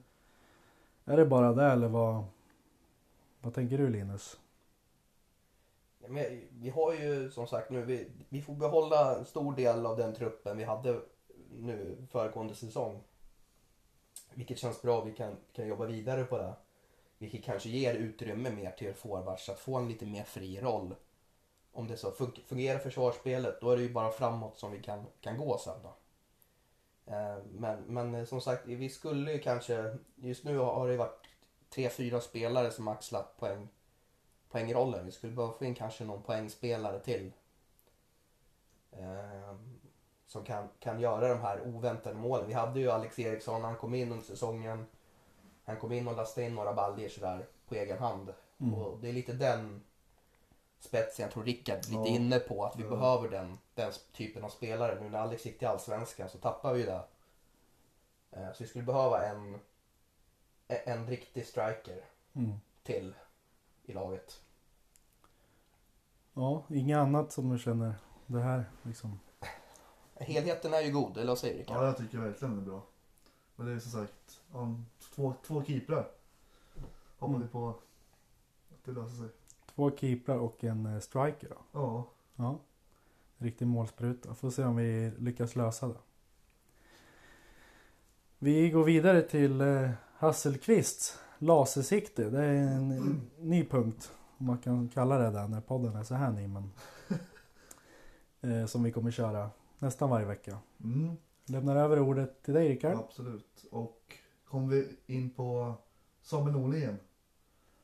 S1: Är det bara det eller vad, vad tänker du Linus?
S3: Men vi har ju som sagt nu, vi, vi får behålla en stor del av den truppen vi hade nu föregående säsong. Vilket känns bra, vi kan, kan jobba vidare på det. Vilket kanske ger utrymme mer till forwards att få en lite mer fri roll. Om det så fun- fungerar försvarsspelet, då är det ju bara framåt som vi kan, kan gå sen då. Eh, Men, men eh, som sagt, vi skulle ju kanske, just nu har det varit tre, fyra spelare som axlat poäng poängrollen. Vi skulle behöva få in kanske någon poängspelare till. Eh, som kan, kan göra de här oväntade målen. Vi hade ju Alex Eriksson, han kom in under säsongen. Han kom in och lastade in några baljor sådär på egen hand.
S1: Mm.
S3: Och det är lite den spetsen jag tror Rickard är lite
S2: Ja.
S3: inne på. Att vi
S2: Ja.
S3: behöver den, den typen av spelare. Nu när Alex gick till Allsvenskan så tappar vi det. Eh, Så vi skulle behöva en, en riktig striker
S1: Mm.
S3: till i laget.
S1: Ja, inget annat som du känner det här liksom.
S3: Helheten är ju god, eller vad säger Rickard?
S2: Ja, jag tycker verkligen det är bra. Men det är som sagt, om två, två keeprar. Hoppas
S1: Mm.
S2: vi på att det löser sig.
S1: Två keeprar och en eh, striker då.
S2: Ja,
S1: Ja. Riktig målspruta. Får se om vi lyckas lösa det. Vi går vidare till eh, Hasselqvist lasersikte. Det är en ny punkt. Om man kan kalla det där när podden är så här ny. Men, eh, som vi kommer köra nästan varje vecka.
S2: Mm,
S1: Lämnar över ordet till dig Rickard.
S2: absolut. Och kommer vi in på Samuel Norlén.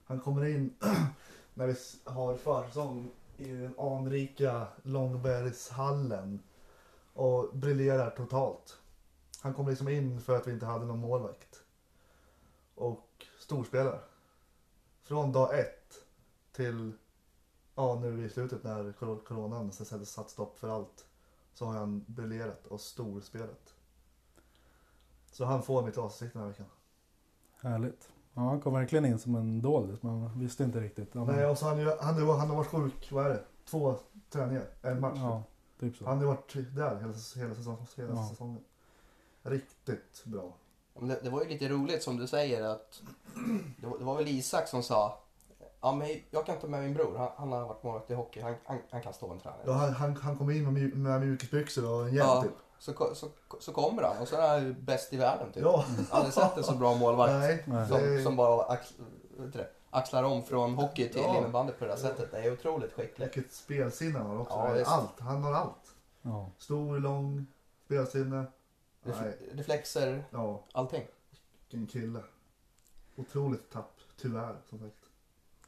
S2: Han kommer in när vi har försång i den anrika Långbergshallen och briljerar totalt. Han kom liksom in för att vi inte hade någon målvakt. Och storspelar. Från dag ett till ja, nu i slutet när coronan satt stopp för allt. Så har han briljerat och storspelat. Så han får mitt avsikt den här veckan.
S1: Härligt. Ja, han kom verkligen in som en doldis. Man visste inte riktigt. Men-
S2: Nej, och så han, ju- han, han har varit sjuk, vad är det? Två träningar, en match.
S1: ja, typ så.
S2: Han har varit där hela, hela, säsong, hela
S1: Ja.
S2: säsongen. Riktigt bra.
S3: Det, det var ju lite roligt som du säger att det var, det var väl Isak som sa Ja men jag kan ta med min bror, han, han har varit målvakt i hockey, han, han, han kan stå en tränare.
S2: Ja, han, han, han kom in med, mjuk, med mjukisbyxor och en hjälm
S3: Ja.
S2: typ.
S3: Så, så, så kommer han och så är han ju bäst i världen typ.
S2: Ja.
S3: Aldrig sett en så bra målvakt.
S2: Nej,
S1: Nej.
S3: Som,
S2: det,
S3: som bara ax, vet du det, axlar om från hockey till
S2: Ja.
S3: innebandy på det här sättet. Det är otroligt skickligt.
S2: vilket spelsinne han har också.
S3: Ja, visst.
S2: allt, han har allt.
S1: Ja.
S2: Stor, lång, spelsinne. Nej,
S3: Ref- reflexer,
S2: ja,
S3: allting.
S2: vilken kille. Otroligt tapp, tyvärr som sagt.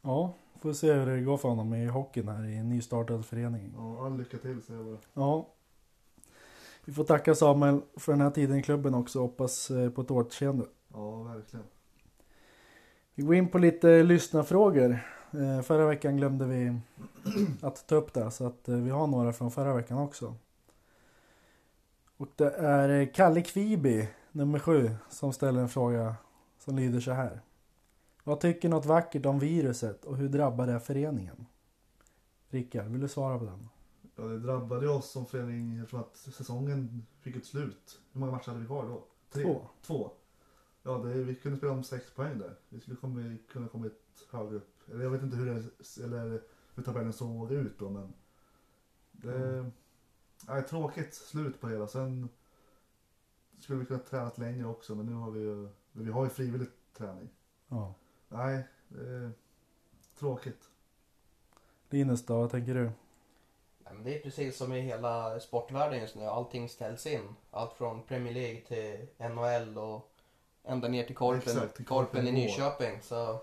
S1: Ja, får se hur det går för honom i hockeyn här i en nystartad förening.
S2: Ja, all lycka till säger jag bara.
S1: Ja. Vi får tacka Samuel för den här tiden i klubben också. Hoppas eh, på ett återseende.
S2: Ja, verkligen.
S1: Vi går in på lite lyssnarfrågor. Eh, Förra veckan glömde vi att ta upp det så att eh, vi har några från förra veckan också. Och det är Kalle Kviby, nummer sju, som ställer en fråga som lyder så här. Vad tycker något vackert om viruset och hur drabbar det föreningen? Rickard, vill du svara på den?
S2: Ja, det drabbade oss som förening eftersom att säsongen fick ett slut. Hur många matcher hade vi kvar då? Tre?
S1: Två.
S2: Två. Ja, det, vi kunde spela om sex poäng där. Vi skulle komma, kunna kommit högre upp. Eller jag vet inte hur, det, eller hur tabellen såg ut då, men... Det är tråkigt slut på det hela. Sen skulle vi kunna träna längre också, men nu har vi ju, vi har ju frivillig träning.
S1: Ja.
S2: Nej, det är tråkigt.
S1: Linus då, vad tänker du?
S3: Nej, men det är precis som i hela sportvärlden just nu. Allting ställs in. Allt från Premier League till NHL och ända ner till Korpen,
S2: Exakt, till
S3: korpen i. Nyköping. Så,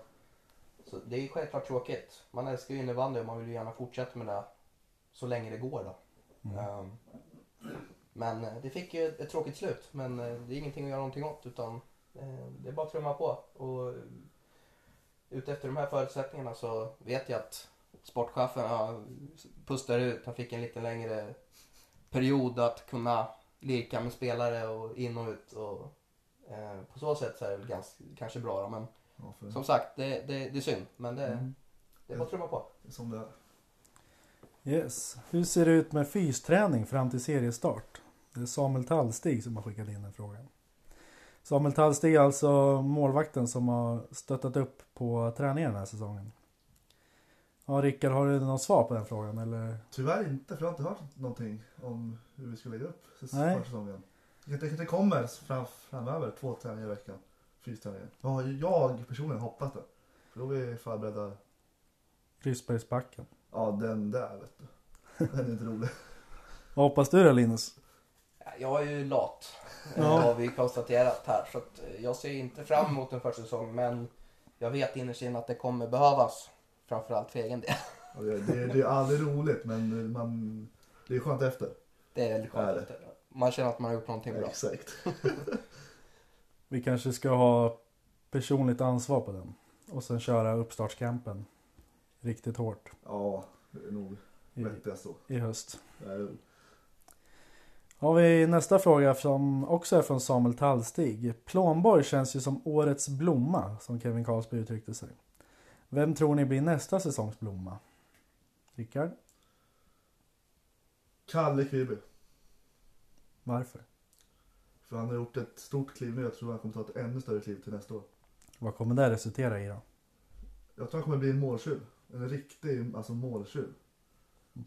S3: så det är självklart tråkigt. Man älskar ju innebandy och man vill ju gärna fortsätta med det så länge det går då.
S1: Mm.
S3: Ehm, men eh, det fick ju ett, tråkigt slut. Men eh, det är ingenting att göra någonting åt utan eh, det är bara att trumma på. Och eh, utefter de här förutsättningarna så vet jag att sportchefen ja, pustar ut. Han fick en lite längre period att kunna lirka med spelare och in och ut. Och, eh, på så sätt så är det väl ganska, kanske bra då. Men
S2: Ja, för,
S3: som sagt, det, det, det är synd. Men det,
S2: mm,
S3: det är bara att trumma på.
S2: det är som det är.
S1: Yes. Hur ser det ut med fysträning fram till seriestart? Det är Samuel Tallstig som har skickat in den frågan. Samuel Tallstig är alltså målvakten som har stöttat upp på träningen den här säsongen. Ja, Rickard, har du något svar på den frågan eller?
S2: Tyvärr inte, för jag har inte hört någonting om hur vi ska lägga upp säs-
S1: Nej.
S2: försäsongen. Det kanske det kommer fram, framöver, två träningar i veckan. Fysträningar. Ja, jag personligen hoppas det. För då är vi förberedda.
S1: Ryssbergsbacken.
S2: Ja, den där vet du. Den är inte rolig.
S1: Vad hoppas du då Linus?
S3: Jag är ju lat.
S1: Ja.
S3: Ja. Har vi konstaterat här. Så att eh, jag ser inte fram emot en försäsong. Men jag vet innerst inne att det kommer behövas. Framförallt för egen del.
S2: Det, det, det är aldrig roligt, men man, det är skönt efter.
S3: Det är väldigt
S2: Är
S3: skönt. Man känner att man har gjort någonting bra.
S2: Exakt.
S1: Vi kanske ska ha personligt ansvar på den. Och sen köra uppstartskampen riktigt hårt
S2: Ja, det är nog vettigast så.
S1: i höst. Har vi nästa fråga som också är från Samuel Tallstig. Plånborg känns ju som årets blomma, som Kevin Karlsberg uttryckte sig. Vem tror ni blir nästa säsongs blomma? Rickard?
S2: Kalle Kviby.
S1: Varför?
S2: För han har gjort ett stort kliv nu. Jag tror han kommer ta ett ännu större kliv till nästa år.
S1: Vad kommer det resultera i då?
S2: Jag tror han kommer bli en måltjuv. En riktig alltså måltjuv.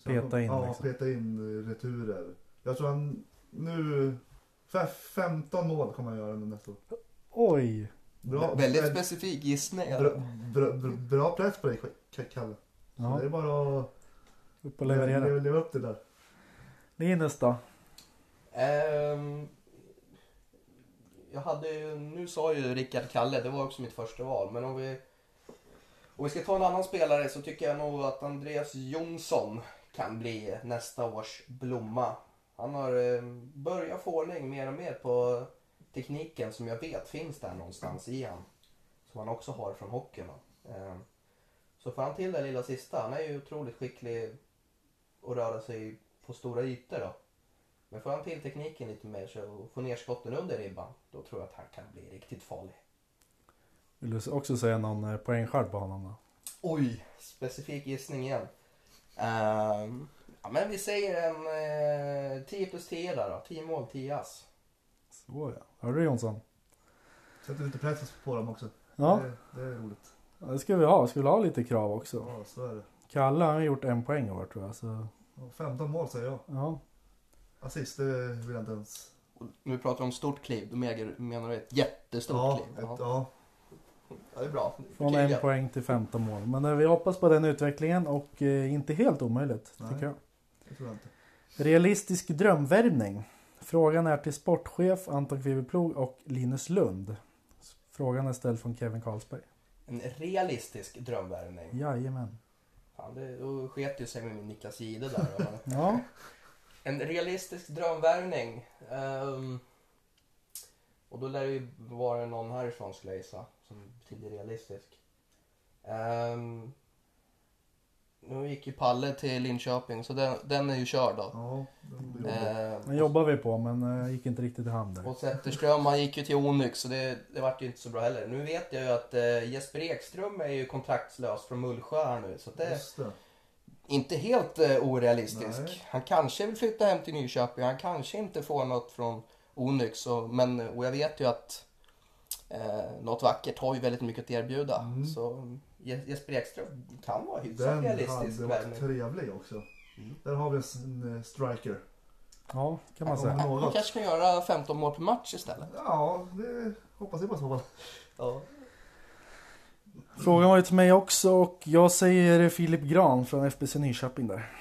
S1: Peta in
S2: Ja,
S1: liksom.
S2: peta in returer. Jag tror han nu... fe- 15 mål kommer han göra nästa år.
S1: Oj!
S2: Bra,
S3: Väldigt
S2: vä-
S3: specifik gissning.
S2: bra, bra, bra, bra press på dig K- Kalle. Så
S1: Ja,
S2: Det är bara att
S1: upp och leverera.
S2: leva, leva upp till det där.
S1: Linus då?
S3: Ehm, jag hade ju, nu sa ju Rickard Kalle, det var också mitt första val. Men om vi, om vi ska ta en annan spelare så tycker jag nog att Andreas Jonsson kan bli nästa års blomma. Han har eh, börjat få ordning mer och mer på tekniken som jag vet finns där någonstans i han. Som han också har från hockeyn. Ehm, så får han till det lilla sista. Han är ju otroligt skicklig att röra sig på stora ytor då. Men får han till tekniken lite mer så får ner skotten under ribban, då tror jag att han kan bli riktigt farlig.
S1: Vill du också säga någon eh, poängskörd på honom då?
S3: Oj, specifik gissning igen. Ehm, ja, men vi säger en eh, 10 plus 10 där då. 10 mål, 10 ass.
S1: Så ja. Hörde du Jonsson?
S2: Sätter lite press på dem också.
S1: Ja,
S2: Det, det är roligt.
S1: Ja, det ska vi ha. Ska vi ha lite krav också?
S2: Ja, så är det.
S1: Kalle han har gjort en poäng i år tror jag. Så,
S2: Ja, 15 mål säger jag.
S1: ja.
S2: Assist, det vill jag inte ens.
S3: Och nu pratar vi om stort kliv, då menar menar du ett jättestort
S2: Ja,
S3: kliv?
S2: ett,
S3: Ja.
S2: ja.
S3: det är bra.
S1: Från en poäng till 15 mål. Men eh, vi hoppas på den utvecklingen och eh, inte helt omöjligt
S2: Nej.
S1: tycker jag.
S2: Det tror jag inte.
S1: Realistisk drömvärvning. Frågan är till sportchef Anton Kviberplog och Linus Lund. Frågan är ställd från Kevin Karlsberg.
S3: En realistisk drömvärvning.
S1: Jajamän.
S3: Fan, det, då sket ju sig med min Niklas Jihde där.
S1: Ja,
S3: En realistisk drömvärvning. Ehm, och då lär det ju vara någon härifrån skulle jag gissa. Som betyder realistisk. Ehm, nu gick ju Palle till Linköping så den, den är ju körd då.
S2: Ja, jobbigt.
S3: Ehm,
S1: den jobbar vi på men eh, gick inte riktigt i hamn där.
S3: och Zetterström han gick ju till Onyx så det, det vart ju inte så bra heller. Nu vet jag ju att eh, Jesper Ekström är ju kontraktslös från Mullsjö här nu. Så att det
S2: det.
S3: inte helt eh, orealistisk.
S2: Nej.
S3: Han kanske vill flytta hem till Nyköping. Han kanske inte får något från Onyx. Och, men, och jag vet ju att eh, något vackert har ju väldigt mycket att erbjuda.
S2: Mm.
S3: Så Jesper Ekström kan vara hyfsat
S2: Den
S3: realistisk
S2: hade varit trevlig också.
S3: Mm.
S2: Där har vi en eh, striker.
S1: Ja, kan man säga.
S3: Han kanske kan göra 15 mål per match istället.
S2: Ja, det hoppas jag på i så fall.
S3: Ja.
S1: Frågan var ju till mig också och jag säger Filip Gran från FBC Nyköping där.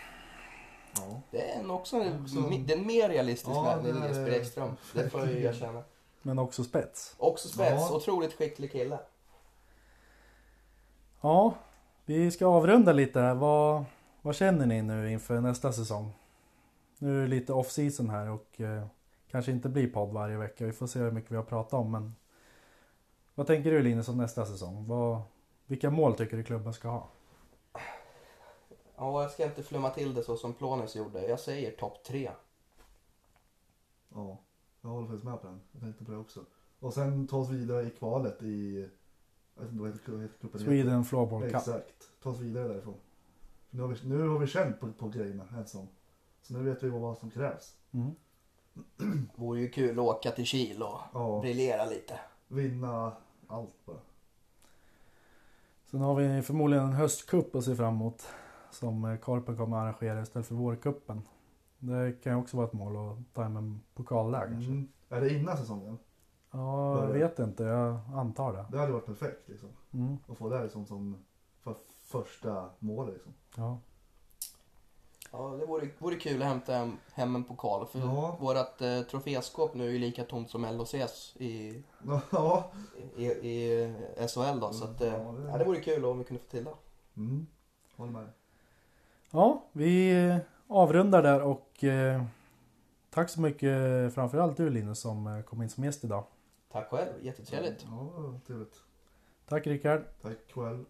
S2: Ja.
S3: Det är också en,
S2: Också-
S3: det är en mer realistisk
S2: Ja,
S3: än Jesper
S2: det.
S3: Ekström. Det får jag ju erkänna.
S1: Men också spets.
S3: Också spets.
S2: Ja.
S3: Otroligt skicklig kille.
S1: Ja, vi ska avrunda lite här. Vad, vad känner ni nu inför nästa säsong? Nu är det lite off-season här och eh, kanske inte blir podd varje vecka. Vi får se hur mycket vi har pratat om. Men vad tänker du Linus om nästa säsong? Vad, vilka mål tycker du klubben ska ha?
S3: Ja, jag ska inte flumma till det så som Planis gjorde. Jag säger topp tre.
S2: ja, jag håller faktiskt med på den. Jag tänkte på det också. Och sen ta oss vidare i kvalet i... Jag vet inte vad heter, heter klubben?
S1: Sweden Floorball Cup.
S2: Exakt. Ta oss vidare därifrån. Nu, har vi, nu har vi känt på, på grejerna en sån. Så nu vet vi vad, som krävs.
S1: Mm.
S3: Vore ju kul att åka till Kil och
S2: Ja,
S3: briljera lite.
S2: vinna allt bara.
S1: Sen har vi förmodligen en höstcup att se fram emot. Som eh, Korpen kommer att arrangera istället för vårkuppen. Det kan ju också vara ett mål att ta hem en pokal där kanske.
S2: Mm. Är det innan säsongen?
S1: Ja, jag vet inte. Jag antar det.
S2: Det hade varit perfekt liksom.
S1: Mm.
S2: Att få det liksom som för första mål liksom.
S1: Ja.
S3: Ja, det vore, vore kul att hämta hem, hem en pokal. För
S2: Ja.
S3: vårt eh, troféskåp nu är ju lika tomt som LHCs i,
S2: Ja.
S3: i, i SHL då. Så att, eh,
S2: Ja, det-
S3: ja, det vore kul om vi kunde få till det.
S2: Mm. Håller med.
S1: Ja, vi eh, avrundar där och eh, tack så mycket framförallt du Linus som eh, kom in som gäst idag.
S3: Tack själv, jättetrevligt.
S2: Ja, trevligt.
S1: Tack Rickard.
S2: Tack själv.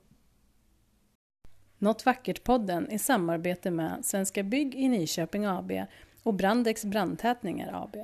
S4: Något vackert-podden i samarbete med Svenska Bygg i Nyköping AB och Brandex Brandtätningar AB.